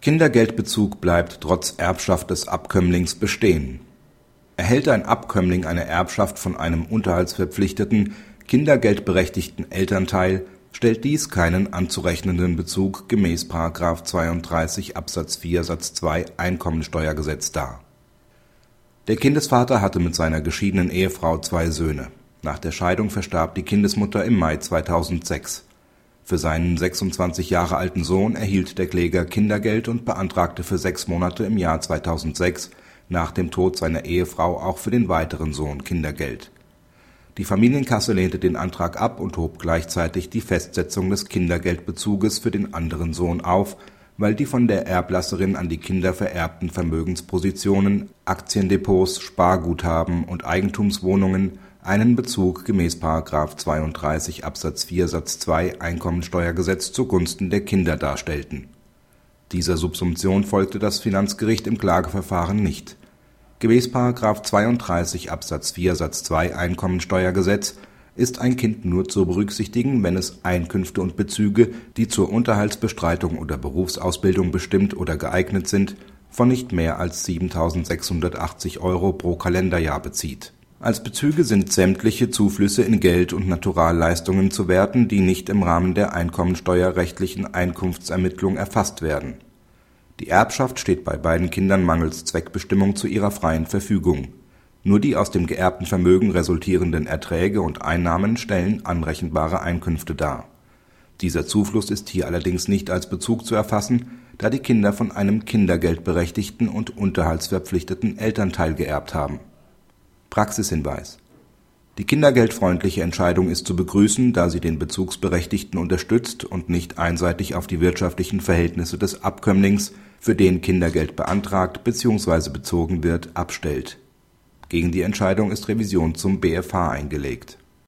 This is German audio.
Kindergeldbezug bleibt trotz Erbschaft des Abkömmlings bestehen. Erhält ein Abkömmling eine Erbschaft von einem unterhaltsverpflichteten, kindergeldberechtigten Elternteil, stellt dies keinen anzurechnenden Bezug gemäß § 32 Absatz 4 Satz 2 Einkommensteuergesetz dar. Der Kindesvater hatte mit seiner geschiedenen Ehefrau zwei Söhne. Nach der Scheidung verstarb die Kindesmutter im Mai 2006. Für seinen 26 Jahre alten Sohn erhielt der Kläger Kindergeld und beantragte für sechs Monate im Jahr 2006 nach dem Tod seiner Ehefrau auch für den weiteren Sohn Kindergeld. Die Familienkasse lehnte den Antrag ab und hob gleichzeitig die Festsetzung des Kindergeldbezuges für den anderen Sohn auf, weil die von der Erblasserin an die Kinder vererbten Vermögenspositionen, Aktiendepots, Sparguthaben und Eigentumswohnungen einen Bezug gemäß § 32 Absatz 4 Satz 2 Einkommensteuergesetz zugunsten der Kinder darstellten. Dieser Subsumption folgte das Finanzgericht im Klageverfahren nicht. Gemäß § 32 Absatz 4 Satz 2 Einkommensteuergesetz ist ein Kind nur zu berücksichtigen, wenn es Einkünfte und Bezüge, die zur Unterhaltsbestreitung oder Berufsausbildung bestimmt oder geeignet sind, von nicht mehr als 7.680 Euro pro Kalenderjahr bezieht als Bezüge sind sämtliche Zuflüsse in Geld und Naturalleistungen zu werten, die nicht im Rahmen der einkommensteuerrechtlichen Einkunftsermittlung erfasst werden. Die Erbschaft steht bei beiden Kindern mangels Zweckbestimmung zu ihrer freien Verfügung. Nur die aus dem geerbten Vermögen resultierenden Erträge und Einnahmen stellen anrechenbare Einkünfte dar. Dieser Zufluss ist hier allerdings nicht als Bezug zu erfassen, da die Kinder von einem kindergeldberechtigten und unterhaltsverpflichteten Elternteil geerbt haben Praxishinweis Die kindergeldfreundliche Entscheidung ist zu begrüßen, da sie den Bezugsberechtigten unterstützt und nicht einseitig auf die wirtschaftlichen Verhältnisse des Abkömmlings, für den Kindergeld beantragt bzw. bezogen wird, abstellt. Gegen die Entscheidung ist Revision zum BfH eingelegt